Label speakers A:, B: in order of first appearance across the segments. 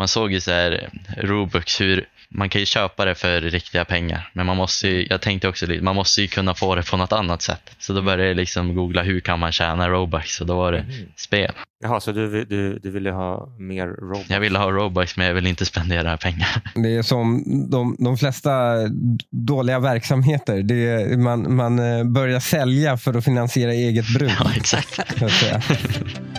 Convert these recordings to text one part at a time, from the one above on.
A: man såg ju så här Robux hur man kan ju köpa det för riktiga pengar men man måste ju, jag tänkte också lite, man måste ju kunna få det på något annat sätt. Så då började jag liksom googla hur kan man tjäna Robux och då var det
B: Mhm.
A: spel.
B: Jaha, så du, du, du ville ha mer Robux?
A: Jag ville ha Robux men jag vill inte spendera pengar.
C: Det är som de, de flesta dåliga verksamheter. Det är, man, man eh, börjar sälja för att finansiera eget bruk.
A: Ja exakt.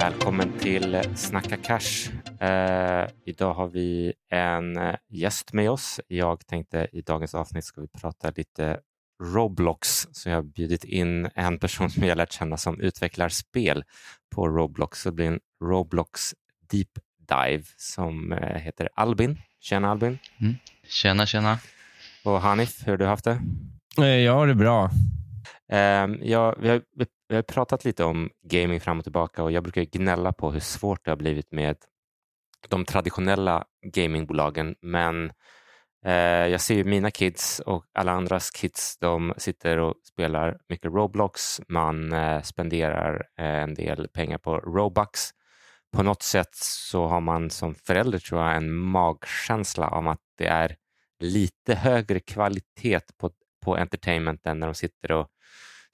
B: Välkommen till Snacka Cash. Eh, idag har vi en gäst med oss. Jag tänkte i dagens avsnitt ska vi prata lite Roblox. Så jag har bjudit in en person som jag lärt känna som utvecklar spel på Roblox. Så det blir en Roblox Deep Dive som eh, heter Albin. Tjena Albin.
A: Tjena tjena.
B: Och Hanif, hur har du haft det?
C: Eh, Jag har det bra.
B: Ehm, ja, vi, har, vi, vi har pratat lite om gaming fram och tillbaka och jag brukar gnälla på hur svårt det har blivit med de traditionella gamingbolagen. Men eh, jag ser ju mina kids och alla andras kids, de sitter och spelar mycket Roblox. Man eh, spenderar eh, en del pengar på Robux. På något sätt så har man som förälder tror jag en magkänsla om att det är lite högre kvalitet på, på entertainment än när de sitter och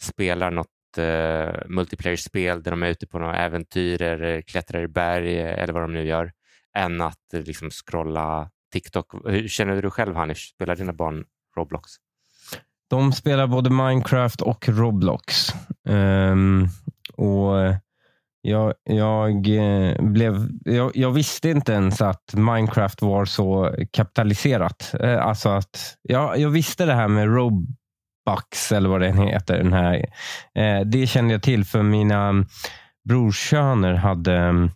B: spelar något uh, multiplayer-spel där de är ute på några äventyr eller eh, klättrar i berg eh, eller vad de nu gör, än att eh, liksom scrolla TikTok. Hur känner du själv, Hanish? Spelar dina barn Roblox?
C: De spelar både Minecraft och Roblox. Um, och jag, jag, blev, jag, jag visste inte ens att Minecraft var så kapitaliserat. Alltså att, ja, jag visste det här med Robux, eller vad den heter. Den här. Eh, Det kände jag till för mina brorsöner hade,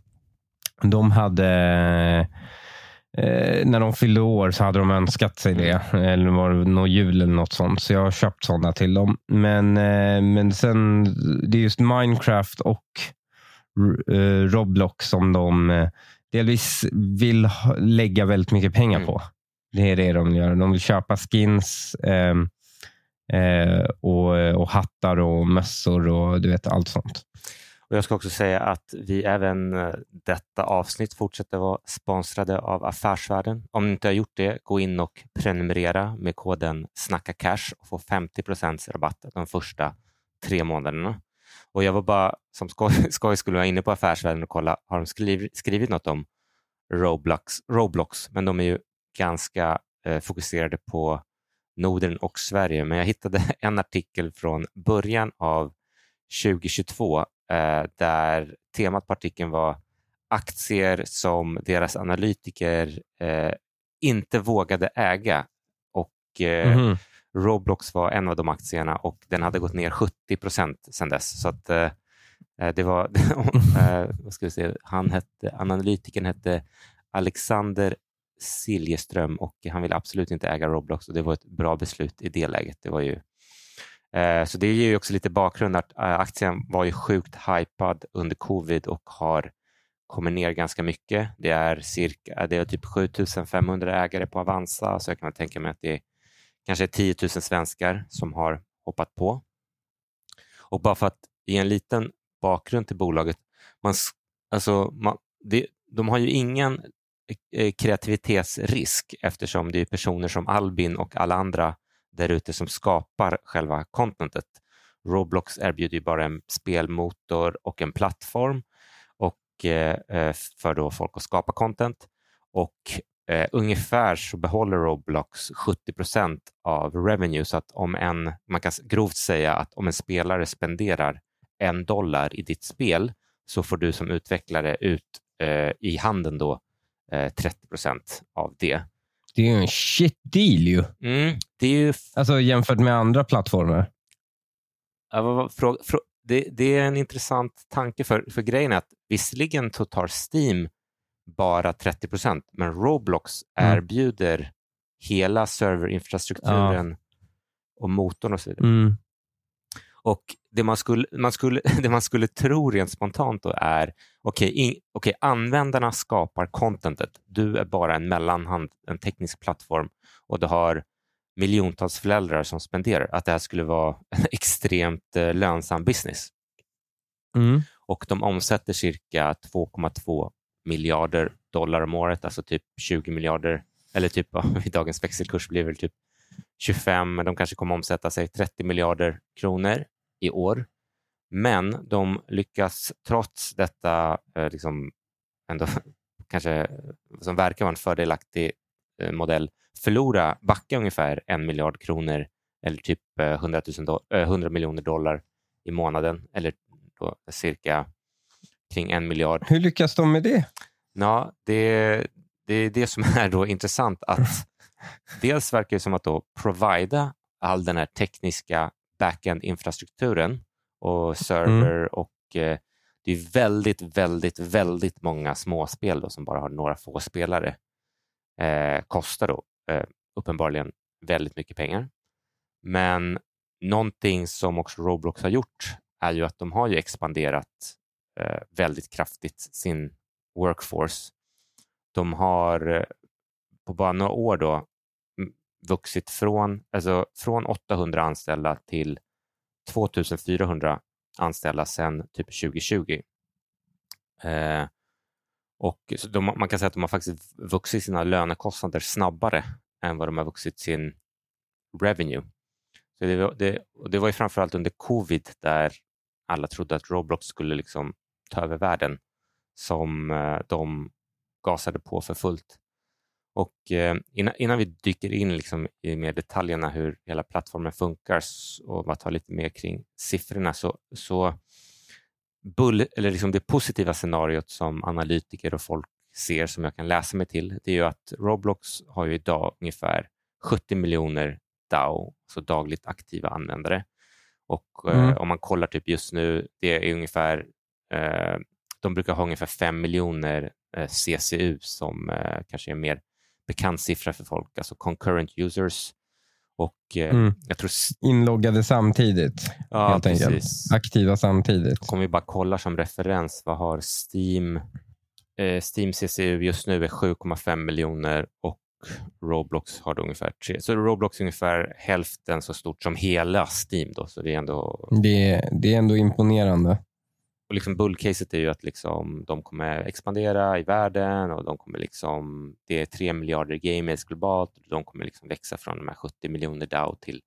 C: de hade Eh, när de fyllde år så hade de önskat sig det. Eller var det något jul eller något sånt. Så jag har köpt sådana till dem. Men, eh, men sen, det är just Minecraft och Roblox som de delvis vill lägga väldigt mycket pengar
B: Mm.
C: på. Det är det de gör. De vill köpa skins ehm, eh, och, och hattar och mössor och du vet allt sånt.
B: Och jag ska också säga att vi även eh, detta avsnitt fortsätter vara sponsrade av Affärsvärlden. Om ni inte har gjort det, gå in och prenumerera med koden Snacka Cash och få 50 rabatt de första tre månaderna. Och jag var bara som skoj, skoj skulle vara inne på Affärsvärlden och kolla, har de skrivit, skrivit något om Roblox, Roblox? Men de är ju ganska eh, fokuserade på Norden och Sverige. Men jag hittade en artikel från början av 2022 eh, där temat på artikeln var aktier som deras analytiker eh, inte vågade äga. Och eh,
C: Mhm.
B: Roblox var en av de aktierna och den hade gått ner 70 procent sedan dess. Så att, eh, eh, det var, eh, vad ska vi säga, han hette, analytikern hette Alexander Siljeström och han ville absolut inte äga Roblox och det var ett bra beslut i det läget. Det var ju, eh, så det ger ju också lite bakgrund att eh, aktien var ju sjukt hypad under covid och har kommit ner ganska mycket. Det är cirka, det är typ 7500 ägare på Avanza så jag kan tänka mig att det är kanske 10 000 svenskar som har hoppat på. Och bara för att ge en liten bakgrund till bolaget, man, alltså, man, det, de har ju ingen Eh, kreativitetsrisk eftersom det är personer som Albin och alla andra där ute som skapar själva contentet. Roblox erbjuder ju bara en spelmotor och en plattform och, eh, eh för då folk att skapa content. Och eh, ungefär så behåller Roblox 70 procent av revenue. Så att om en, man kan grovt säga att om en spelare spenderar en dollar i ditt spel så får du som utvecklare ut eh, i handen då 30 procent av det.
C: Det är ju en shit deal ju.
B: Mm, det är ju
C: Alltså jämfört med andra plattformar.
B: Ja, det, är en intressant tanke, för, för grejen är att visserligen så tar Steam bara 30 procent, men Roblox
C: Mm.
B: erbjuder hela serverinfrastrukturen och motorn och så vidare.
C: Mm.
B: Och det man skulle, man skulle, det man skulle tro rent spontant då är, okej, in- okej, användarna skapar contentet, du är bara en mellanhand, en teknisk plattform och du har miljontals föräldrar som spenderar, att det här skulle vara en extremt eh, lönsam business.
C: Mm.
B: och de omsätter cirka 2,2 miljarder dollar om året, alltså typ 20 miljarder, eller typ i dagens växelkurs blir det väl typ 25, men de kanske kommer omsätta sig 30 miljarder kronor i år. Men de lyckas trots detta eh, liksom ändå kanske som verkar vara en fördelaktig eh, modell förlora, backa ungefär en miljard kronor eller typ eh, 100, 000 do- eh, 100 miljoner dollar i månaden eller cirka kring en miljard.
C: Hur lyckas de med det?
B: Ja, det, det är det som är då intressant att dels verkar det som att då provida all den här tekniska backend-infrastrukturen och server och eh, det är väldigt, väldigt, väldigt många småspel då som bara har några få spelare. Eh, kostar då eh, uppenbarligen väldigt mycket pengar. Men någonting som också Roblox har gjort är ju att de har ju expanderat eh, väldigt kraftigt sin workforce. De har eh, på bara några år då mm, vuxit från, alltså från 800 anställda till 2400 anställda sedan typ 2020. Eh, och så de, man kan säga att de har faktiskt vuxit sina lönekostnader snabbare än vad de har vuxit sin revenue. Så det, var- det, det var ju framförallt under covid där alla trodde att Roblox skulle liksom ta över världen som eh, de gasade på för fullt. Och eh, innan, innan vi dyker in liksom i mer detaljerna hur hela plattformen funkar och bara tar lite mer kring siffrorna så, så bull, eller liksom det positiva scenariot som analytiker och folk ser som jag kan läsa mig till det är ju att Roblox har ju idag ungefär 70 miljoner DAO, så dagligt aktiva användare. Och eh,
C: Mm.
B: om man kollar typ just nu, det är ungefär eh, de brukar ha ungefär 5 miljoner eh, CCU som eh, kanske är mer bekant siffra för folk, alltså concurrent users. Och eh,
C: Mm.
B: jag tror...
C: Inloggade samtidigt.
B: Ja,
C: helt enkelt.
B: precis.
C: Aktiva samtidigt.
B: Om vi bara kollar som referens, vad har Steam? Eh, Steam CCU just nu är 7,5 miljoner och Roblox har ungefär 3. Så Roblox är ungefär hälften så stort som hela Steam. Då, så det är ändå
C: Det, det är ändå imponerande.
B: Och liksom bullcaset är ju att liksom de kommer expandera i världen och de kommer liksom, det är 3 miljarder gamers globalt och de kommer liksom växa från de här 70 miljoner DAO till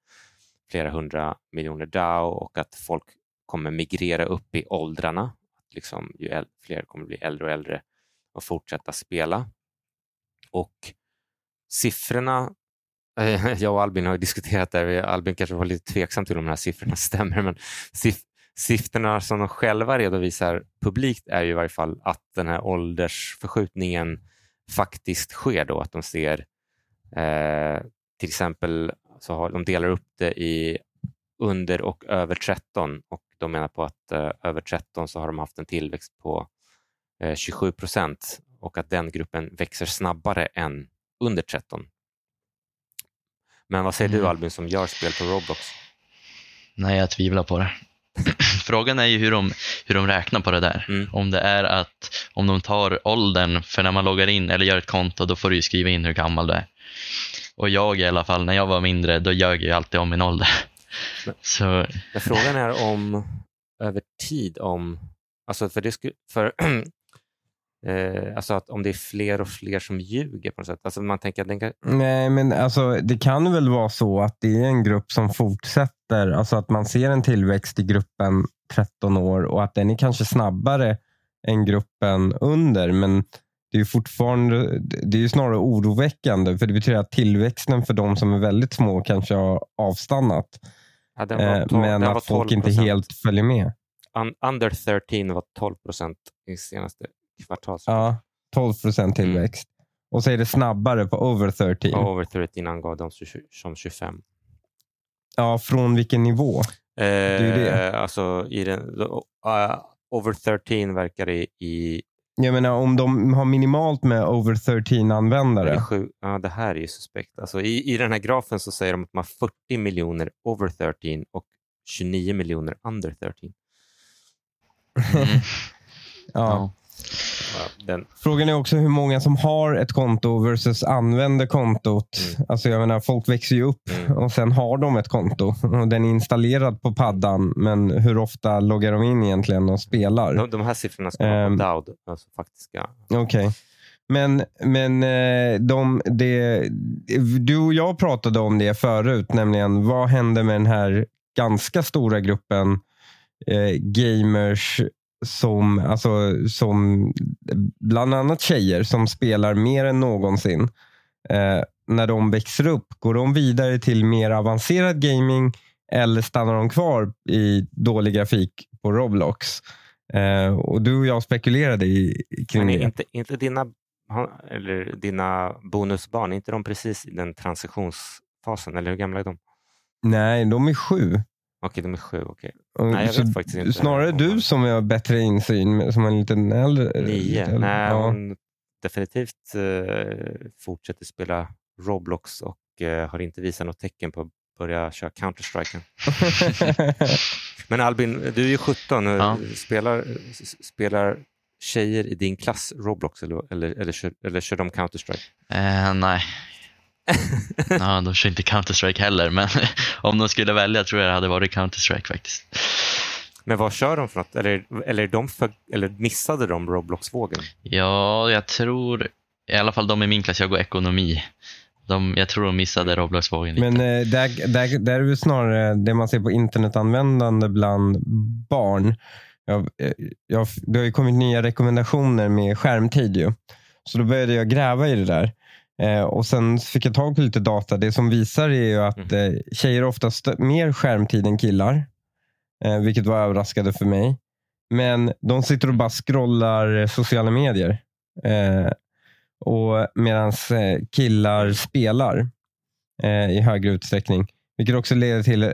B: flera hundra miljoner DAO och att folk kommer migrera upp i åldrarna. Att liksom, ju äldre, fler kommer bli äldre och äldre och fortsätta spela. Och siffrorna eh, jag och Albin har ju diskuterat det. Albin kanske var lite tveksam till om de här siffrorna stämmer, men siff- siffrorna som de själva redovisar publikt är ju i varje fall att den här åldersförskjutningen faktiskt sker då, att de ser eh, till exempel så har, de delar upp det i under och över 13 och de menar på att eh, över 13 så har de haft en tillväxt på eh, 27 procent och att den gruppen växer snabbare än under 13. Men vad säger du
A: Mm.
B: Albin som gör spel på Roblox?
A: Nej, jag tvivlar på det. Frågan är ju hur de, hur de räknar på det där.
B: Mm.
A: Om det är att om de tar åldern, för när man loggar in eller gör ett konto, då får du ju skriva in hur gammal du är. Och jag i alla fall, när jag var mindre, då ljög jag ju alltid om min ålder.
B: Men-
A: Så
B: Men frågan är om över tid om, alltså för det för eh, alltså att om det är fler och fler som ljuger på något sätt. Alltså man tänker att den kan,
C: Nej, men alltså, det kan väl vara så att det är en grupp som fortsätter. Alltså att man ser en tillväxt i gruppen 13 år och att den är kanske snabbare än gruppen under. Men det är fortfarande, det är snarare oroväckande för det betyder att tillväxten för de som är väldigt små kanske har avstannat.
B: ja,
C: Eh,
B: tol-
C: men att folk
B: 12%.
C: inte helt följer med.
B: Un, under 13 var 12 procent i senaste kvartalet.
C: Ja, 12 procent
B: Mm.
C: tillväxt. Och så är det snabbare på over 13.
B: Och over 13 angav de som tju- som 25.
C: Ja, från vilken nivå?
B: Eh,
C: är ju det.
B: Alltså i den, uh, over 13 verkar det i
C: Jag menar om de har minimalt med over 13
B: Det,
C: användare.
B: är sju, ja, det här är ju suspekt. Alltså, i, I den här grafen så säger de att man har 40 miljoner over 13 och 29 miljoner under 13.
A: mm,
C: Ja.
A: ja.
B: Den,
C: Frågan är också hur många som har ett konto versus använder kontot.
B: Mm.
C: Alltså jag menar, folk växer ju upp
B: Mm.
C: och sen har de ett konto. Och den är installerad på paddan, men hur ofta loggar de in egentligen och spelar?
B: de, de här siffrorna ska vara. Dowd, alltså faktiska.
C: Okej. Men, men eh, de, det, du och jag pratade om det förut, nämligen vad händer med den här ganska stora gruppen eh, gamers som, alltså, som bland annat tjejer som spelar mer än någonsin. Eh, när de växer upp, går de vidare till mer avancerad gaming eller stannar de kvar i dålig grafik på Roblox? Eh, och Du och jag spekulerade i, kring
B: Men
C: det.
B: inte, inte dina, eller dina bonusbarn, är inte de precis i den transitionsfasen? Eller hur gamla är de?
C: Nej, de är sju.
B: Okej, de är sju. Okej.
C: Och
B: Nej, jag vet faktiskt inte.
C: Snarare du som har bättre insyn, som är en liten äldre.
B: Nio.
C: äldre.
B: Nej,
C: Ja.
B: hon definitivt eh, fortsätter spela Roblox och eh, har inte visat något tecken på att börja köra Counter-Strike. Men Albin, du är ju 17.
A: Ja.
B: Spelar, spelar tjejer i din klass Roblox eller, eller, eller, kör, eller kör de Counter-Strike?
A: Eh, nej. ja, de kör inte Counter-Strike heller, men om de skulle välja tror jag det hade varit Counter-Strike faktiskt.
B: Men vad kör de för något? Eller, eller, de för, eller missade de Roblox-vågen?
A: Ja, jag tror, i alla fall de i min klass, jag går ekonomi. De, jag tror de missade Roblox-vågen lite.
C: Men eh, där, där, där är det snarare det man ser på internetanvändande bland barn. Jag, eh, jag, det har ju kommit nya rekommendationer med skärmtid. Ju. Så då började jag gräva i det där. Eh, och Sen fick jag tag på lite data. Det som visar är ju att eh, tjejer oftast mer skärmtid än killar. Eh, vilket var överraskande för mig. Men de sitter och bara scrollar sociala medier. Eh, och Medan eh, killar spelar eh, i högre utsträckning. Vilket också leder till eh,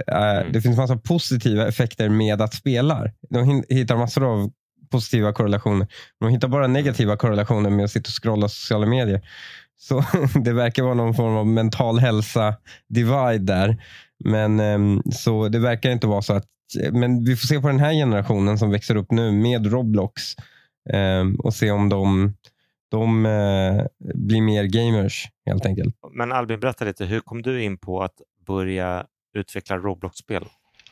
C: det finns massa positiva effekter med att spela. De hittar massor av positiva korrelationer. De hittar bara negativa korrelationer med att sitta och scrolla sociala medier. Så det verkar vara någon form av mental hälsa-divide där. Men ehm, så det verkar inte vara så att men vi får se på den här generationen som växer upp nu med Roblox ehm, och se om de, de eh, blir mer gamers helt enkelt.
B: Men Albin, berätta lite. Hur kom du in på att börja utveckla Roblox-spel?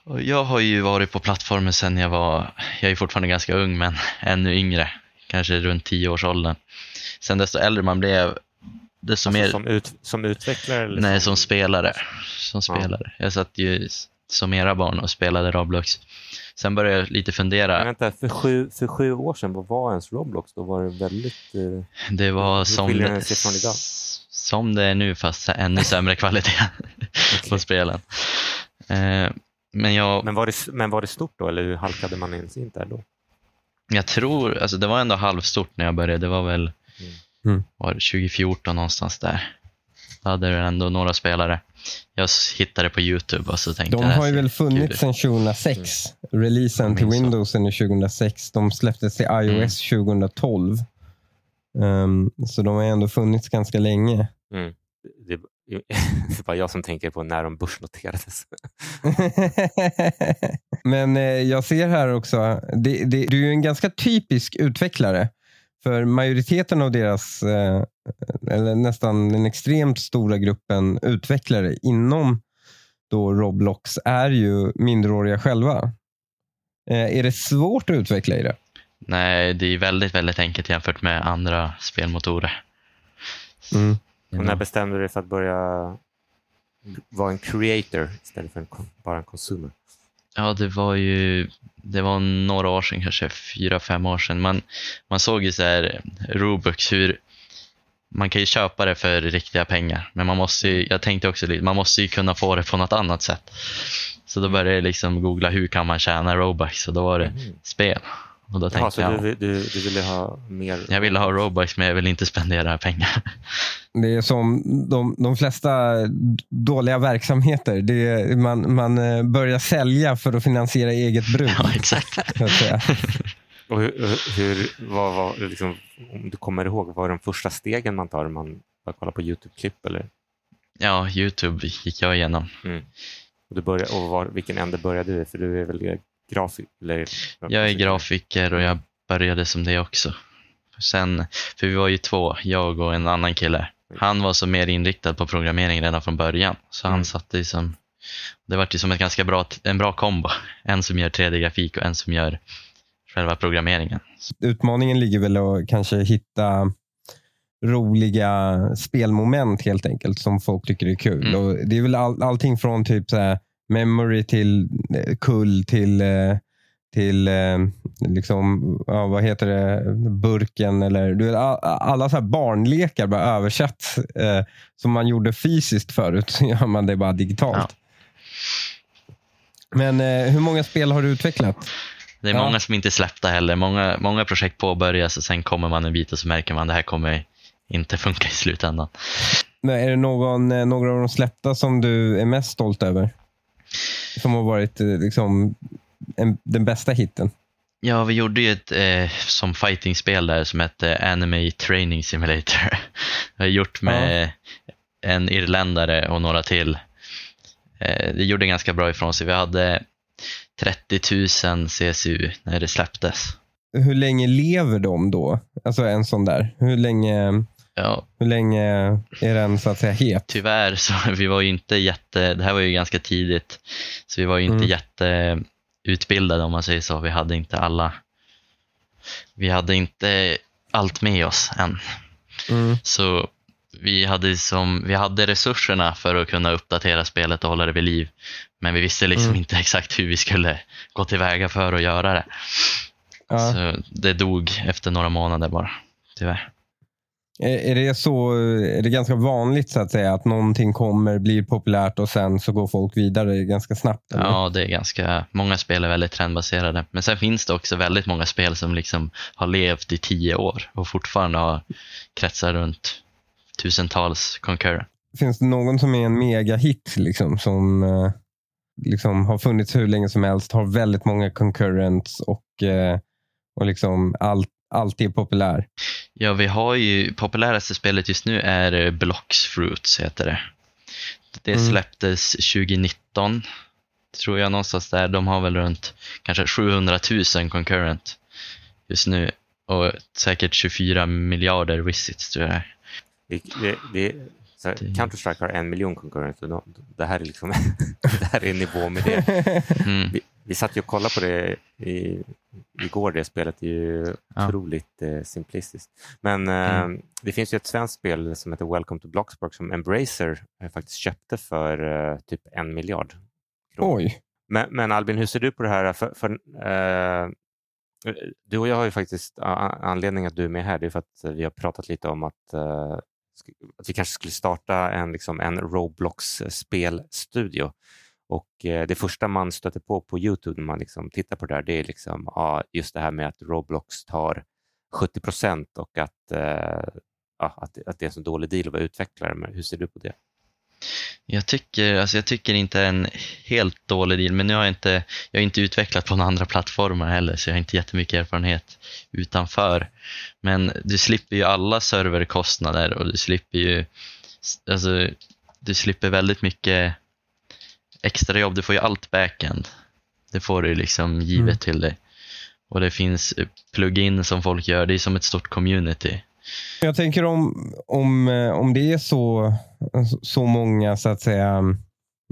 A: Och jag har ju varit på plattformen sedan jag var, jag är fortfarande ganska ung men ännu yngre, kanske runt 10 års åldern. Sen desto äldre man blev, desto
B: Alltså
A: mer,
B: som, ut, som utvecklare? Eller
A: nej som spelare. Som
B: Ja.
A: spelare. Jag satt ju som era barn och spelade Roblox. Sen började jag lite
B: Men
A: fundera.
B: vänta, för sju, för sju år sedan, vad var ens Roblox? Då var det väldigt... Eh,
A: Det var som,
B: idag?
A: som det är nu fast ännu sämre kvalitet på spelen. Eh, Men jag,
B: men, var det, men var det stort då, eller hur halkade man ens in där då?
A: jag tror, alltså det var ändå halvstort när jag började. Det var väl
C: Mm.
A: var det 2014 någonstans där. Då hade det ändå några spelare. Jag hittade på YouTube och så tänkte
C: De
A: jag,
C: har ju väl funnits sedan 2006. Releasen
A: Jag
C: till. Windowsen är 2006. De släpptes till iOS 2012. Um, så de har ändå funnits ganska länge.
B: Mm. Det, det är bara jag som tänker på när de börsnoterades.
C: Men eh, jag ser här också, det, det, du är ju en ganska typisk utvecklare. För majoriteten av deras, eh, eller nästan den extremt stora gruppen utvecklare inom då Roblox är ju minderåriga själva. Eh, är det svårt att utveckla i det?
A: Nej, det är väldigt, väldigt enkelt jämfört med andra spelmotorer.
C: Mm.
B: Och när bestämde du dig för att börja vara en creator istället för en, bara en consumer?
A: Ja, det var ju det var några år sedan, kanske fyra, fem år sedan. Man, man såg ju så här Robux, hur man kan ju köpa det för riktiga pengar, men man måste ju, jag tänkte också lite, man måste ju kunna få det på något annat sätt. Så då började jag liksom googla hur kan man tjäna Robux och då var det spel. Och då tänkte
B: så
A: jag,
B: du, du, du ville ha mer?
A: jag ville ha Robux men jag vill inte spendera pengar.
C: Det är som de, de flesta dåliga verksamheter. Det är, man, man eh, börjar sälja för att finansiera eget bruk.
A: Ja, exakt.
B: Och hur, hur, vad var, liksom, om du kommer ihåg, vad var de första stegen man tar? Man bara kollar på YouTube-klipp eller?
A: Ja, Youtube gick jag igenom.
B: Och, du började, och var, vilken ände började du i? För du är väl grafik? Eller,
A: Jag är grafiker och jag började som det också. Sen, för vi var ju två, jag och en annan kille. Han var så mer inriktad på programmering redan från början. Så han
B: Mm.
A: satte som, det var ju som ett ganska bra, en bra kombo. En som gör 3D-grafik och en som gör själva programmeringen.
C: Utmaningen ligger väl att kanske hitta roliga spelmoment helt enkelt som folk tycker är kul.
A: Mm.
C: Och det är väl all, allting från typ så här memory till eh, kull till eh, till eh, liksom, ja, vad heter det, burken eller du vet, all- alla så här barnlekar bara översatt eh, som man gjorde fysiskt förut så gör man det bara digitalt.
A: Ja.
C: Men eh, hur många spel har du utvecklat?
A: Det är
C: Ja.
A: många som inte är släppta heller. Många, många projekt påbörjas och sen kommer man en bit och så märker man att det här kommer inte funka i slutändan.
C: Men Är det någon, några av de släppta som du är mest stolt över? Som har varit eh, liksom, en, den bästa hitten?
A: Ja, vi gjorde ju ett eh, som fightingspel där som hette Anime Training Simulator. Vi har gjort med en irländare och några till. Eh, det gjorde ganska bra ifrån sig. Vi hade 30 000 CSU när det släpptes.
C: Hur länge lever de då? Alltså en sån där. Hur länge,
A: Ja,
C: hur länge är den så att säga het?
A: tyvärr så vi var ju inte jätte, det här var ju ganska tidigt, så vi var ju inte
C: Mm.
A: jätteutbildade om man säger så. Vi hade inte alla, vi hade inte allt med oss än.
C: Mm.
A: Så vi hade, som, vi hade resurserna för att kunna uppdatera spelet och hålla det vid liv. Men vi visste liksom
C: Mm.
A: inte exakt hur vi skulle gå tillväga för att göra det.
C: Ja.
A: Så det dog efter några månader bara, tyvärr.
C: Är, det så, är det ganska vanligt så att säga att någonting kommer, blir populärt och sen så går folk vidare ganska snabbt? eller?
A: Ja, det är ganska, många spel är väldigt trendbaserade. Men sen finns det också väldigt många spel som liksom har levt i tio år och fortfarande har kretsar runt tusentals concurrent.
C: Finns det någon som är en megahit liksom, som eh, liksom har funnits hur länge som helst, har väldigt många concurrents och, eh, och liksom allt, alltid är populär?
A: Ja, vi har ju, populäraste spelet just nu är eh, Blocks Fruits heter det. Det
C: Mm.
A: släpptes 2019, tror jag någonstans där. De har väl runt kanske 700 000 concurrent just nu och säkert 24 miljarder visits tror jag det är.
B: Det, det, det, så Counter-Strike har en miljon de- Det här är, liksom, det här är nivå med det.
A: Mm.
B: Vi, vi satt ju och kollade på det i, igår. Det spelet är ju
A: Ja.
B: otroligt eh, simplistiskt. Men eh, det finns ju ett svenskt spel som heter Welcome to Bloxburg som Embracer eh, faktiskt köpte för eh, typ en miljard. kronor.
C: Oj.
B: Men, men Albin, hur ser du på det här? För, för, eh, du och jag har ju faktiskt a- anledning att du är med här. Det är för att vi har pratat lite om att, eh, att vi kanske skulle starta en, liksom, en Roblox-spelstudio. Och eh, det första man stöter på på Youtube när man liksom tittar på det där, det är liksom, ja, just det här med att Roblox tar 70 procent och att, eh, ja, att, att det är en så dålig deal att vara utvecklare. Men hur ser du på det?
A: Jag tycker, alltså jag tycker inte en helt dålig deal, men nu har jag inte, jag har inte utvecklat på några andra plattformar heller, så jag har inte jättemycket erfarenhet utanför. Men du slipper ju alla serverkostnader och du slipper ju, alltså, du slipper väldigt mycket extra jobb. Du får ju allt backend. Det får du liksom givet
C: Mm.
A: till dig. Och det finns plugin som folk gör, det är som ett stort community.
C: Jag tänker om, om, eh, om det är så, så många så att säga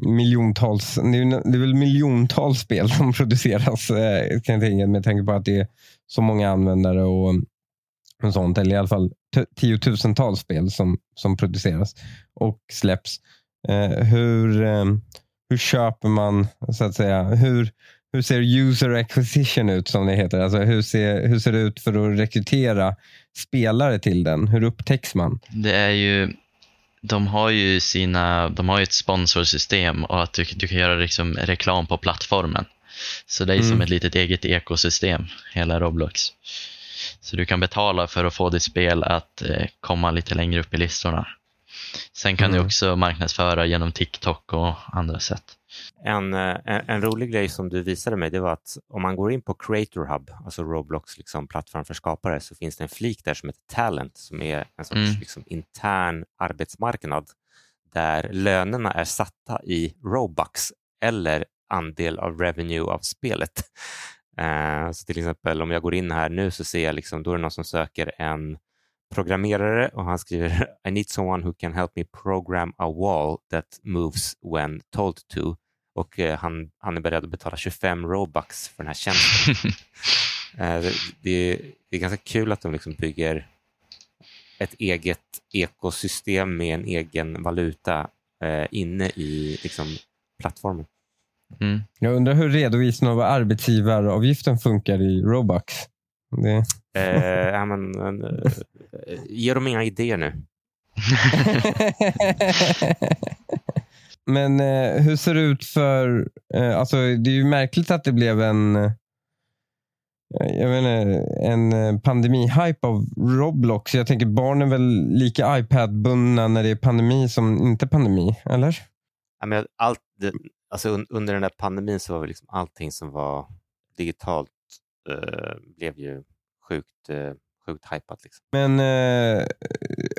C: miljontals, det är, det är väl miljontals spel som produceras eh, kan jag tänka, med tanke på att det är så många användare och, och sånt. Eller i alla fall tiotusentals spel som, som produceras och släpps. Eh, hur, eh, hur köper man, så att säga, hur, hur ser user acquisition ut som det heter? Alltså hur, ser, hur ser det ut för att rekrytera spelare till den? Hur upptäcks man?
A: Det är ju, de har ju sina, de har ju ett sponsorsystem och att du, du kan göra liksom reklam på plattformen. Så det är
C: Mm.
A: som ett litet eget ekosystem, hela Roblox. Så du kan betala för att få ditt spel att eh, komma lite längre upp i listorna. Sen kan
C: Mm.
A: du också marknadsföra genom TikTok och andra sätt.
B: En, eh, en, en rolig grej som du visade mig det var att om man går in på Creator Hub, alltså Roblox liksom, plattform för skapare, så finns det en flik där som heter Talent som är en sorts
A: Mm.
B: liksom, intern arbetsmarknad där lönerna är satta i Robux eller andel av revenue av spelet. Eh, så till exempel om jag går in här nu så ser jag liksom, då är det någon som söker en programmerare och han skriver I need someone who can help me program a wall that moves when told to. Och eh, han, han är beredd att betala 25 robux för den här tjänsten. eh, det, det, det, är ganska kul att de liksom bygger ett eget ekosystem med en egen valuta eh, inne i liksom, plattformen.
C: Mm. Jag undrar hur redovisningen av arbetsgivaravgiften funkar i Robux.
B: Det... Eh, ja, men, eh, ge dem inga idéer nu.
C: men eh, hur ser det ut för... Eh, alltså, det är ju märkligt att det blev en eh, jag menar, en eh, pandemi-hype av Roblox. Jag tänker barn är väl lika iPad-bundna när det är pandemi som inte pandemi, eller?
B: Ja, men allt, det, alltså under den där pandemin så var väl liksom allting som var digitalt eh, blev ju sjukt, eh, sjukt hypat. Liksom.
C: Men eh,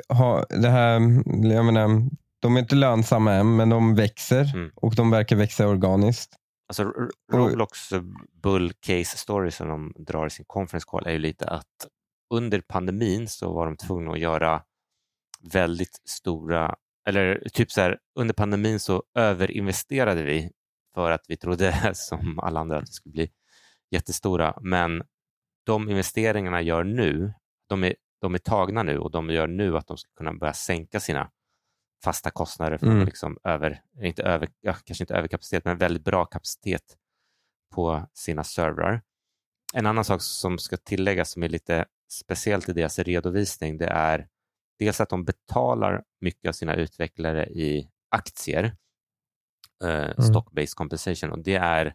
C: ha, det här, jag menar, de är inte lönsamma än, men de växer mm. och de verkar växa organiskt.
B: Alltså, Roblox bull case story som de drar i sin conference call är ju lite att under pandemin så var de tvungna att göra väldigt stora, eller typ så här, under pandemin så överinvesterade vi för att vi trodde som alla andra att det skulle bli jättestora. Men de investeringarna gör nu, de är, de är tagna nu och de gör nu att de ska kunna börja sänka sina fasta kostnader för mm. liksom över, inte över, ja, kanske inte överkapacitet, men väldigt bra kapacitet på sina servrar. En annan sak som ska tilläggas som är lite speciellt i deras redovisning, det är dels att de betalar mycket av sina utvecklare i aktier, eh, mm. stock-based compensation, och det är,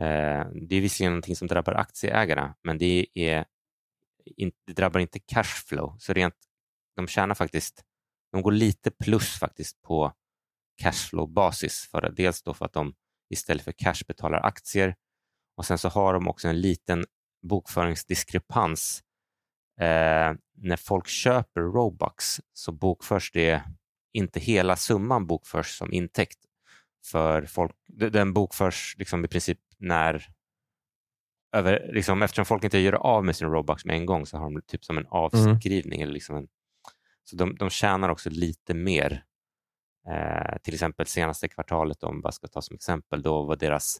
B: eh, det är visserligen någonting som drabbar aktieägarna, men det, är, in, det drabbar inte cashflow, så rent, de tjänar faktiskt de går lite plus faktiskt på cashflow-basis. För, dels då för att de istället för cash betalar aktier och sen så har de också en liten bokföringsdiskrepans. Eh, när folk köper Robux så bokförs det inte hela summan bokförs som intäkt. För folk, den bokförs liksom i princip när över, liksom, eftersom folk inte gör av med sin Robux med en gång så har de typ som en mm. avskrivning mm. eller liksom en så de, de tjänar också lite mer. Eh, till exempel senaste kvartalet, om bara ska ta som exempel, då var deras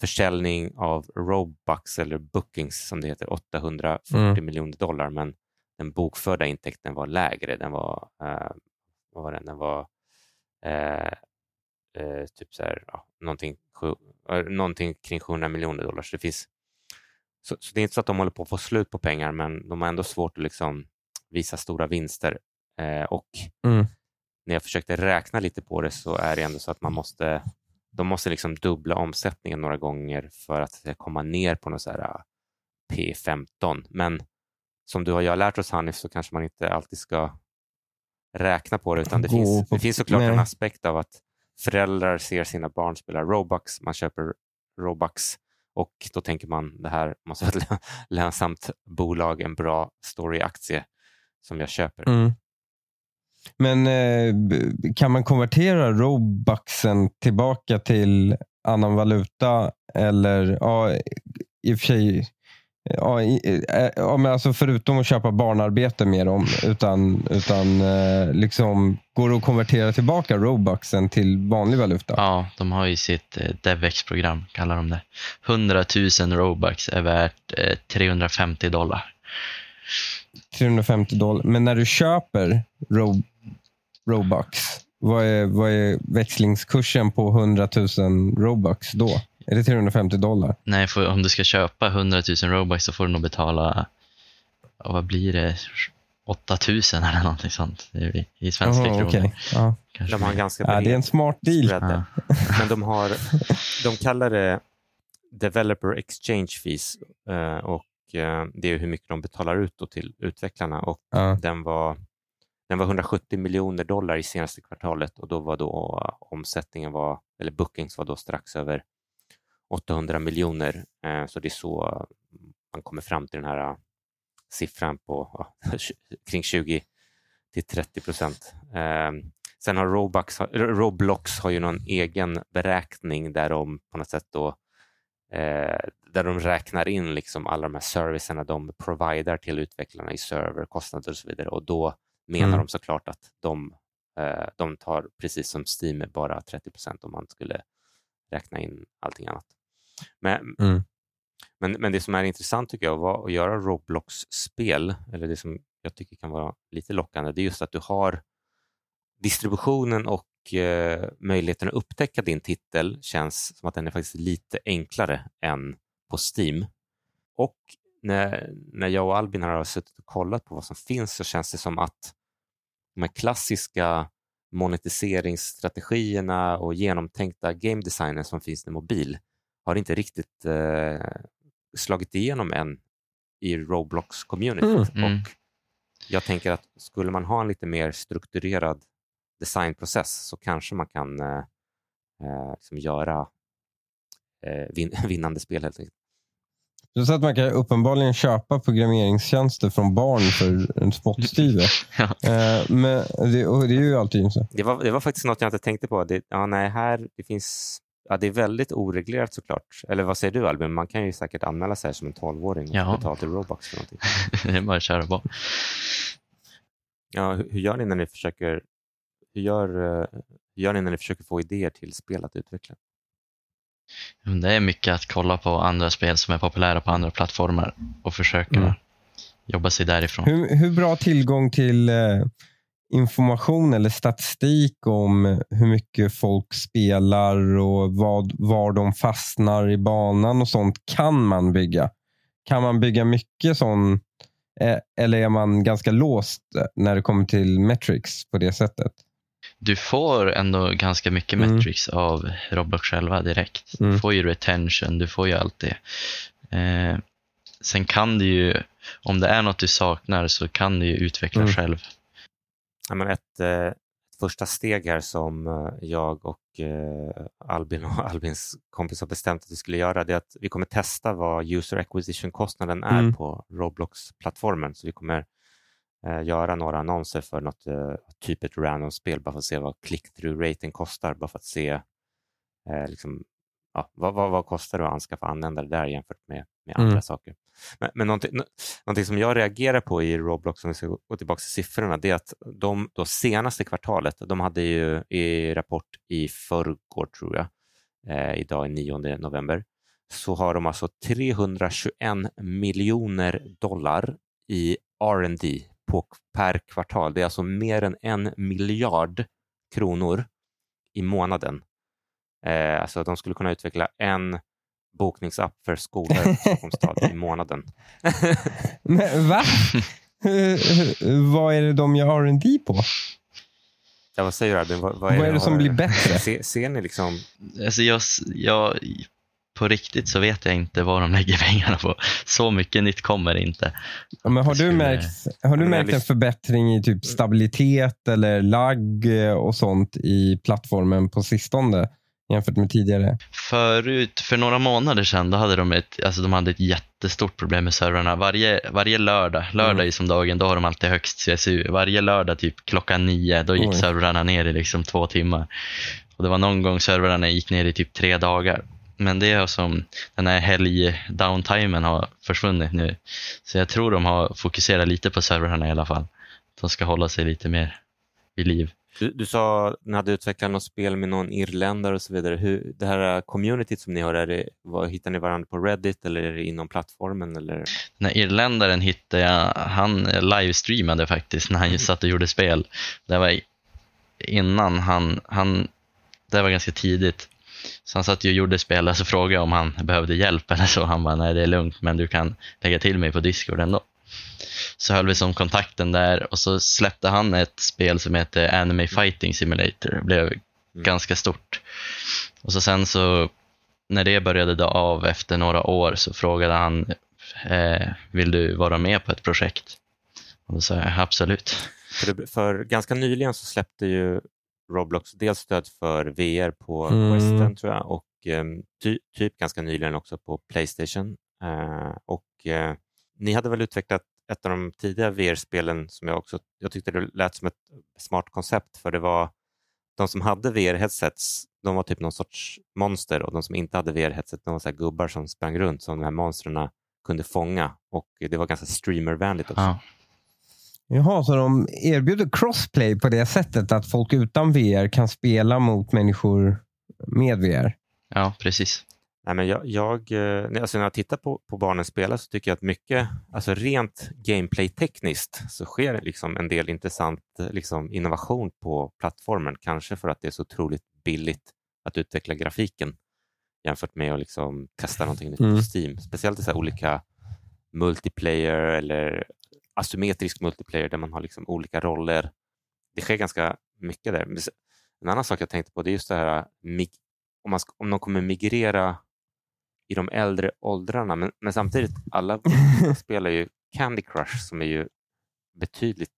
B: försäljning av Robux eller bookings som det heter 840 mm. miljoner dollar men den bokförda intäkten var lägre. Den var, eh, vad var den? den var eh, eh, typ så här, ja, någonting, eh, någonting kring 700 miljoner dollar. Så det, finns, så, så, det är inte så att de håller på att få slut på pengar men de har ändå svårt att liksom visa stora vinster. Eh, och mm. när jag försökte räkna lite på det så är det ändå så att man måste, de måste liksom dubbla omsättningen några gånger för att komma ner på något så eh, P15. Men som du och jag har lärt oss Hanif så kanske man inte alltid ska räkna på det utan det, finns, det finns såklart en aspekt av att föräldrar ser sina barn spela Robux, man köper Robux och då tänker man det här måste vara ett lönsamt bolag, en bra storyaktie som jag köper. Mm.
C: Men eh, kan man konvertera Robuxen tillbaka till annan valuta? Eller ja, i och för sig, ja, eh, ja, men alltså förutom att köpa barnarbete med dem, utan, utan eh, liksom, går det att konvertera tillbaka Robuxen till vanlig valuta?
A: Ja, de har ju sitt eh, DevEx-program, kallar de det. 100 000 Robux är värt eh, 350 dollar.
C: 350 dollar. Men när du köper Ro Robux, vad är, vad är växlingskursen på 100 000 Robux då? Är det 350 dollar?
A: Nej, för om du ska köpa 100 000 Robux så får du nog betala, vad blir det, 8000 eller någonting sånt i svenska oh, kronor. Okay.
C: Ja.
B: De har ganska
C: ja, det är en smart deal. Ja.
B: Men de, har, de kallar det Developer Exchange Fees eh, och Eh, det är hur mycket de betalar ut till utvecklarna och ja. den, var, den var 170 miljoner dollar i senaste kvartalet och då var då eh, omsättningen var, eller bookings var då strax över 800 miljoner. Eh, så det är så eh, man kommer fram till den här siffran på kring 20 till 30 procent. Ehm, sen har Roblox, Roblox har ju någon egen beräkning där de på något sätt då eh, där de räknar in liksom alla de här servicerna de providar till utvecklarna i serverkostnader och så vidare. Och då menar
C: Mm.
B: de såklart att de, eh, de tar, precis som Steam, bara 30 procent om man skulle räkna in allting annat. Men,
C: Mm.
B: men, men det som är intressant tycker jag var att göra Roblox-spel, eller det som jag tycker kan vara lite lockande, det är just att du har distributionen och eh, möjligheten att upptäcka din titel känns som att den är faktiskt lite enklare än på Steam. Och när, när jag och Albin har suttit och kollat på vad som finns så känns det som att de här klassiska monetiseringsstrategierna och genomtänkta game designen som finns i mobil har inte riktigt eh, slagit igenom än i Roblox-communityt.
A: Mm. Mm.
B: Och jag tänker att skulle man ha en lite mer strukturerad designprocess så kanske man kan eh, eh, liksom göra eh, vin vinnande spel helt enkelt.
C: Så att man kan uppenbarligen köpa programmeringstjänster från barn för en spottstyver.
A: Ja.
C: Eh, men det, och det är ju alltid så.
B: Det var, det var faktiskt något jag inte tänkte på. Det, ja, nej, här, det, finns, ja, det är väldigt oreglerat såklart. Eller vad säger du Albin? Man kan ju säkert anmäla sig som en 12-åring och
A: Ja.
B: betala till Roblox för någonting.
A: Det är bara att köra på.
B: Ja, hur, hur gör ni när ni försöker hur gör, eh, hur gör ni när ni försöker få idéer till spel att utveckla?
A: Det är mycket att kolla på andra spel som är populära på andra plattformar och försöka
C: Mm.
A: jobba sig därifrån.
C: Hur, hur bra tillgång till eh, information eller statistik om hur mycket folk spelar och vad, var de fastnar i banan och sånt kan man bygga? Kan man bygga mycket sån eh, eller är man ganska låst när det kommer till metrics på det sättet?
A: Du får ändå ganska mycket
C: Mm.
A: metrics av Roblox själva direkt.
C: Mm.
A: Du får ju retention, du får ju allt det. Eh, sen kan du ju, om det är något du saknar så kan du ju utveckla
C: Mm.
A: själv.
B: Ja, men ett, eh, ett första steg här som eh, jag och eh, Albin och Albins kompis har bestämt att vi skulle göra det är att vi kommer testa vad user acquisition-kostnaden är
C: Mm.
B: på Roblox-plattformen. Så vi kommer eh, göra några annonser för något eh, typ ett random-spel bara för att se vad click-through-rating kostar, bara för att se eh, liksom, ja, vad, vad, vad kostar det att anskaffa användare där jämfört med, med
C: Mm.
B: andra saker. Men, men någonting, nå- någonting som jag reagerar på i Roblox, om vi ska gå tillbaka till siffrorna, det är att de då senaste kvartalet, de hade ju i rapport i förrgår tror jag, eh, idag är 9 november, så har de alltså 321 miljoner dollar i R&D på, per kvartal. Det är alltså mer än en miljard kronor i månaden. Eh, alltså de skulle kunna utveckla en bokningsapp för skolor i Stockholms stad i månaden.
C: Men, va? vad är det de gör R&D på?
B: Ja, vad säger du Albin? Vad,
C: Vad är det som
B: har-
C: blir bättre?
B: Se, ser ni liksom...
A: Alltså jag, jag, på riktigt så vet jag inte vad de lägger pengarna på. Så mycket nytt kommer inte.
C: Ja, Men har du märkt, har du märkt en förbättring i typ stabilitet eller lagg eh, och sånt i plattformen på sistone jämfört med tidigare?
A: Förut, för några månader sedan, då hade de ett, alltså de hade ett jättestort problem med servrarna. Varje, varje lördag, lördag
C: Mm.
A: är som dagen, då har de alltid högst CSU. Varje lördag typ klockan nio, då gick
C: Oj.
A: servrarna ner i liksom två timmar. Och det var någon gång servrarna gick ner i typ tre dagar. Men det är som den här helg-downtimen har försvunnit nu. Så jag tror de har fokuserat lite på servrarna i alla fall. De ska hålla sig lite mer vid liv.
B: Du, du sa att ni hade utvecklat något spel med någon irländare och så vidare. Hur, det här communityt som ni har, är det, vad, hittar ni varandra på Reddit eller är det inom plattformen? Eller?
A: Den här irländaren hittade jag, han livestreamade faktiskt när han just satt och gjorde spel. Det var innan han, han det var ganska tidigt. Så han satt ju och gjorde spel och så frågade om han behövde hjälp eller så. Han bara, nej det är lugnt men du kan lägga till mig på Discord ändå. Så höll vi som kontakten där och så släppte han ett spel som heter Anime Fighting Simulator. Det blev ganska stort. Och så sen så när det började dö av efter några år så frågade han eh, vill du vara med på ett projekt? Och då sa jag absolut.
B: För, det, för ganska nyligen så släppte ju Roblox dels stöd för VR på
C: Mm.
B: Western tror jag och eh, ty, typ ganska nyligen också på Playstation. Eh, och eh, Ni hade väl utvecklat ett av de tidiga VR-spelen som jag också jag tyckte det lät som ett smart koncept för det var de som hade VR-headsets de var typ någon sorts monster och de som inte hade VR-headset de var så gubbar som sprang runt som de här monstren kunde fånga och det var ganska streamervänligt också.
A: Ja.
C: Jaha, så de erbjuder crossplay på det sättet att folk utan VR kan spela mot människor med VR?
A: ja, precis.
B: Nej, men jag, jag, eh, alltså när jag tittar på, på barnen spela så tycker jag att mycket, alltså rent gameplay-tekniskt så sker liksom en del intressant eh, liksom, innovation på plattformen. Kanske för att det är så otroligt billigt att utveckla grafiken jämfört med att liksom testa någonting nytt
C: Mm.
B: på Steam. Speciellt i så olika multiplayer eller asymmetrisk multiplayer där man har liksom olika roller. Det sker ganska mycket där. En annan sak jag tänkte på det är just det här mig- om, man om de kommer migrera i de äldre åldrarna. Men, men samtidigt, alla spelar ju Candy Crush som är ju betydligt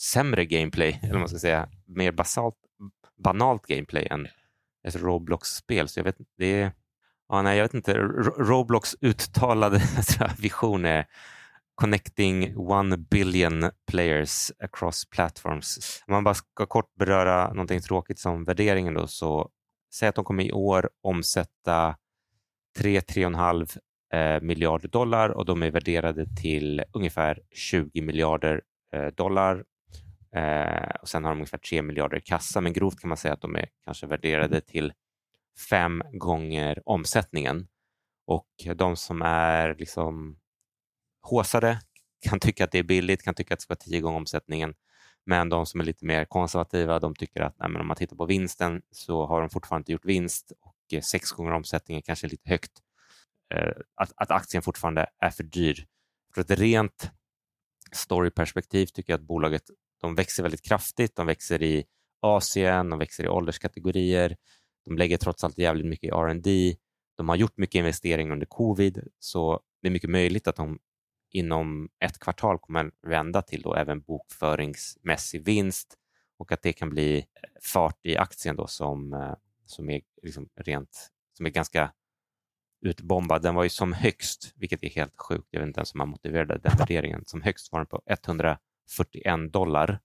B: sämre gameplay, eller man ska säga, mer basalt, banalt gameplay än ett Roblox-spel. Så jag vet, det är, ja, nej, jag vet inte, Ro- Roblox uttalade vision är connecting one billion players across platforms. Om man bara ska kort beröra någonting tråkigt som värderingen då, så säg att de kommer i år omsätta 3-3,5 eh, miljarder dollar och de är värderade till ungefär 20 miljarder eh, dollar. Eh, och Sen har de ungefär 3 miljarder i kassa, men grovt kan man säga att de är kanske värderade till fem gånger omsättningen. Och de som är liksom håsade kan tycka att det är billigt, kan tycka att det ska vara tio gånger omsättningen. Men de som är lite mer konservativa, de tycker att nej, men om man tittar på vinsten så har de fortfarande inte gjort vinst och eh, sex gånger omsättningen kanske är lite högt. Eh, att, att aktien fortfarande är för dyr. För ett rent storyperspektiv tycker jag att bolaget de växer väldigt kraftigt. De växer i Asien, de växer i ålderskategorier. De lägger trots allt jävligt mycket i R&D. De har gjort mycket investeringar under covid, så det är mycket möjligt att de inom ett kvartal kommer vända till då även bokföringsmässig vinst och att det kan bli fart i aktien då som, eh, som, är, liksom rent, som är ganska utbombad. Den var ju som högst, vilket är helt sjukt, jag vet inte ens om man motiverade den värderingen, som högst var den på 141 dollar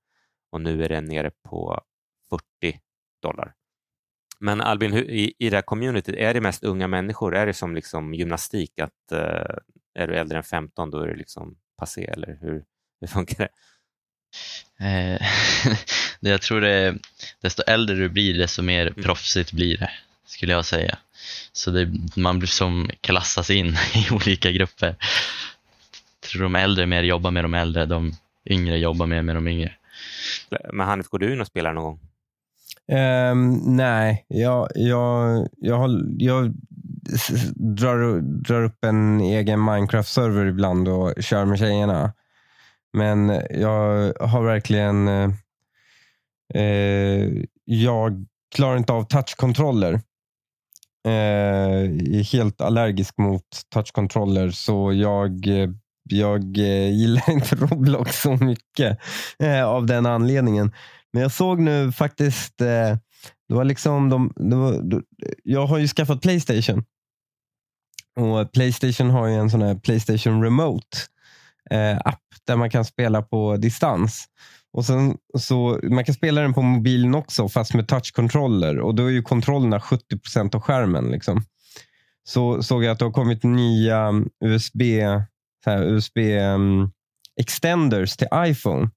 B: och nu är den nere på 40 dollar. Men Albin, hur, i, i det här communityt, är det mest unga människor? Är det som liksom gymnastik, att eh, är du äldre än 15 då är det liksom passé, eller hur, hur funkar det?
A: Eh, jag tror det desto äldre du blir, desto mer
B: Mm.
A: proffsigt blir det, skulle jag säga. Så det, man blir som klassas in i olika grupper. Jag tror de äldre mer jobbar med de äldre, de yngre jobbar mer med de yngre.
B: Men Hanif, går du in och spelar någon gång?
C: Um, nej, jag, jag, jag, har, jag drar, drar upp en egen Minecraft-server ibland och kör med tjejerna. Men jag har verkligen... eh, eh jag klarar inte av touchkontroller. Eh, är helt allergisk mot touchkontroller så jag, jag eh, gillar inte Roblox så mycket eh, av den anledningen. Men jag såg nu faktiskt, eh, det var liksom de, det var, jag har ju skaffat Playstation. Och Playstation har ju en sån här Playstation Remote eh, app där man kan spela på distans. Och sen, så, man kan spela den på mobilen också fast med touchkontroller och då är ju kontrollerna 70 procent av skärmen. Liksom. Så såg jag att det har kommit nya USB, så här, USB um, mm, extenders till iPhone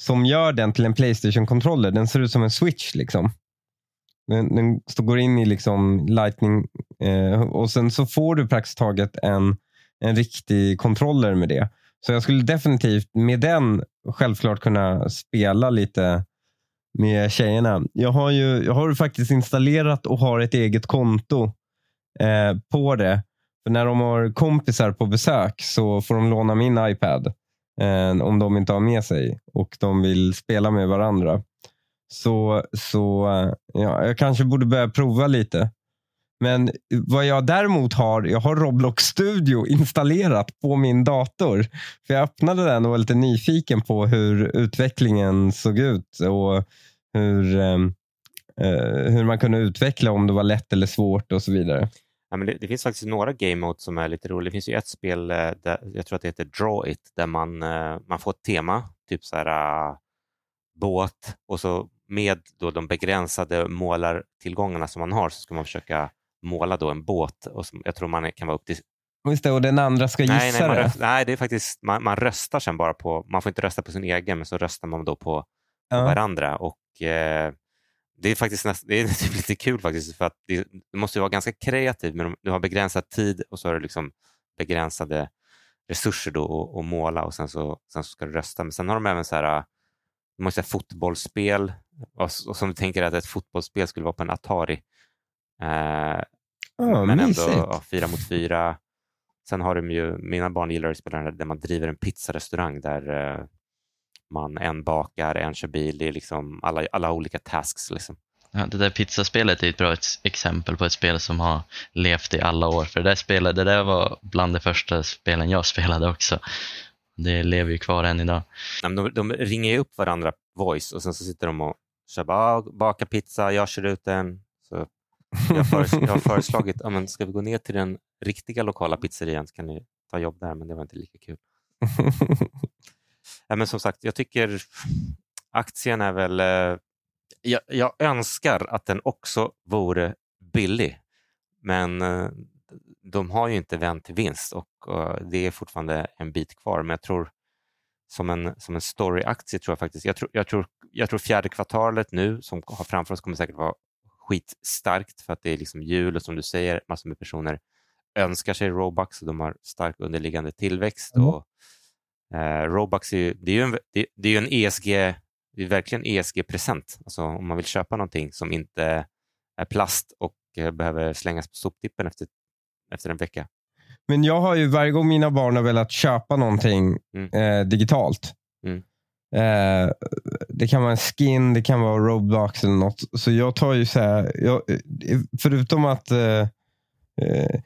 C: som gör den till en Playstation-kontroller. Den ser ut som en switch. liksom. Den, den går in i liksom lightning eh, och sen så får du praktiskt taget en, en riktig kontroller med det. Så jag skulle definitivt med den självklart kunna spela lite med tjejerna. Jag har ju jag har faktiskt installerat och har ett eget konto eh, på det. För när de har kompisar på besök så får de låna min iPad eh, Eh, om de inte har med sig och de vill spela med varandra. Så, så eh, ja, jag kanske borde börja prova lite. Men vad jag däremot har, jag har Roblox Studio installerat på min dator. För Jag öppnade den och var lite nyfiken på hur utvecklingen såg ut och hur, eh, eh hur man kunde utveckla om det var lätt eller svårt och så vidare.
B: Ja, men det, det finns faktiskt några game modes som är lite roliga. Det finns ju ett spel, eh, där, jag tror att det heter Draw It, där man, eh, man får ett tema, typ så här äh, båt och så med då de begränsade målartillgångarna som man har så ska man försöka måla då en båt. Och som, jag tror man kan vara upp till
C: Just det, och den andra ska gissa
B: nej, nej, man,
C: det.
B: röst, nej, det är faktiskt, man, man röstar sen bara på, man får inte rösta på sin egen, men så röstar man då på, på
C: Ja.
B: varandra. Och eh, Det är faktiskt näst, det är typ lite kul faktiskt, för att det, du måste ju vara ganska kreativ, men du har begränsad tid och så har du liksom begränsade resurser då att, att måla och sen så, sen så ska du rösta. Men sen har de även så här, de måste säga fotbollsspel och, och som du tänker att ett fotbollsspel skulle vara på en Atari. Eh,
C: Ja,
B: men ändå
C: mysigt.
B: ja, fyra mot fyra. Sen har de ju, mina barn gillar att spela där man driver en pizzarestaurang där eh, man en bakar, en kör bil. Det är liksom alla, alla olika tasks. Liksom.
A: Ja, det där pizzaspelet är ett bra ex- exempel på ett spel som har levt i alla år. För det där, spelet, det där var bland de första spelen jag spelade också. Det lever ju kvar än idag.
B: Nej, men De, de ringer ju upp varandra voice och sen så sitter de och kör bara, "Ah, baka pizza, jag kör ut den. Så jag, har föres- jag har föreslagit, ja, men ska vi gå ner till den riktiga lokala pizzerian så kan ni ta jobb där, men det var inte lika kul. Ja, men som sagt, jag tycker aktien är väl... Eh, jag, jag önskar att den också vore billig, men eh, de har ju inte vänt till vinst och eh, det är fortfarande en bit kvar. Men jag tror som en, som en storyaktie tror jag faktiskt, jag tror, jag, tror, jag tror fjärde kvartalet nu som har framför oss kommer säkert vara skitstarkt för att det är liksom jul och som du säger, massor med personer önskar sig Robux och de har stark underliggande tillväxt.
C: Mm.
B: Och, eh, Robux är det är ju en, det, det är en ESG, det är verkligen ESG-present. Alltså om man vill köpa någonting som inte är plast och eh, behöver slängas på soptippen efter, efter en vecka.
C: Men jag har ju varje gång mina barn har velat köpa någonting
B: Mm.
C: eh, digitalt.
B: Mm.
C: Eh, det kan vara en skin, det kan vara Roblox eller något. Så jag tar ju så här, jag, eh, förutom att eh, eh,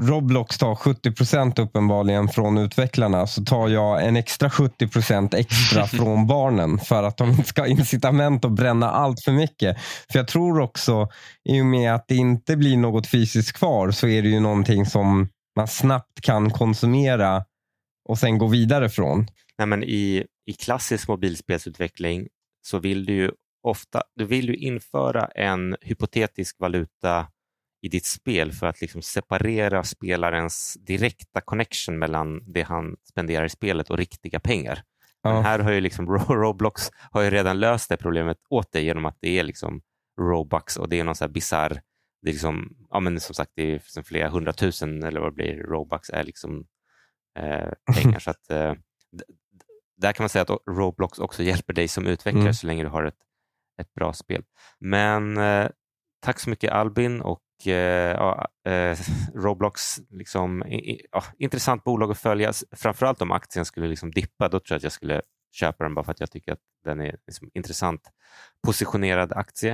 C: Roblox tar 70% uppenbarligen från utvecklarna så tar jag en extra 70% extra från barnen för att de inte ska ha incitament att bränna allt för mycket. För jag tror också, i och med att det inte blir något fysiskt kvar så är det ju någonting som man snabbt kan konsumera och sen gå vidare från.
B: Nej, men i, I klassisk mobilspelsutveckling så vill du ju ofta du vill ju införa en hypotetisk valuta i ditt spel för att liksom separera spelarens direkta connection mellan det han spenderar i spelet och riktiga pengar. Men
C: Ja.
B: här har ju liksom Ro- Roblox har ju redan löst det problemet åt dig genom att det är liksom Robux och det är någon så här bizarr, det är liksom, ja men som sagt det är liksom flera hundratusen eller vad det blir, Robux är liksom eh, pengar. så att eh, där kan man säga att Roblox också hjälper dig som utvecklare
C: Mm.
B: så länge du har ett, ett bra spel. Men eh, tack så mycket Albin och Eh, eh, Roblox, liksom, ja, intressant bolag att följa. Framförallt om aktien skulle liksom dippa, då tror jag att jag skulle köpa den bara för att jag tycker att den är liksom intressant positionerad aktie.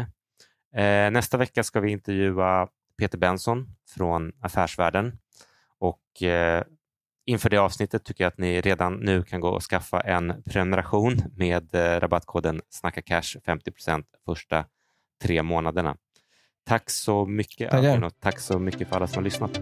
B: Eh, nästa vecka ska vi intervjua Peter Benson från Affärsvärlden och eh, inför det avsnittet tycker jag att ni redan nu kan gå och skaffa en prenumeration med eh, rabattkoden Snacka Cash 50% första tre månaderna. Tack så mycket. Albin och tack så mycket för alla som har lyssnat.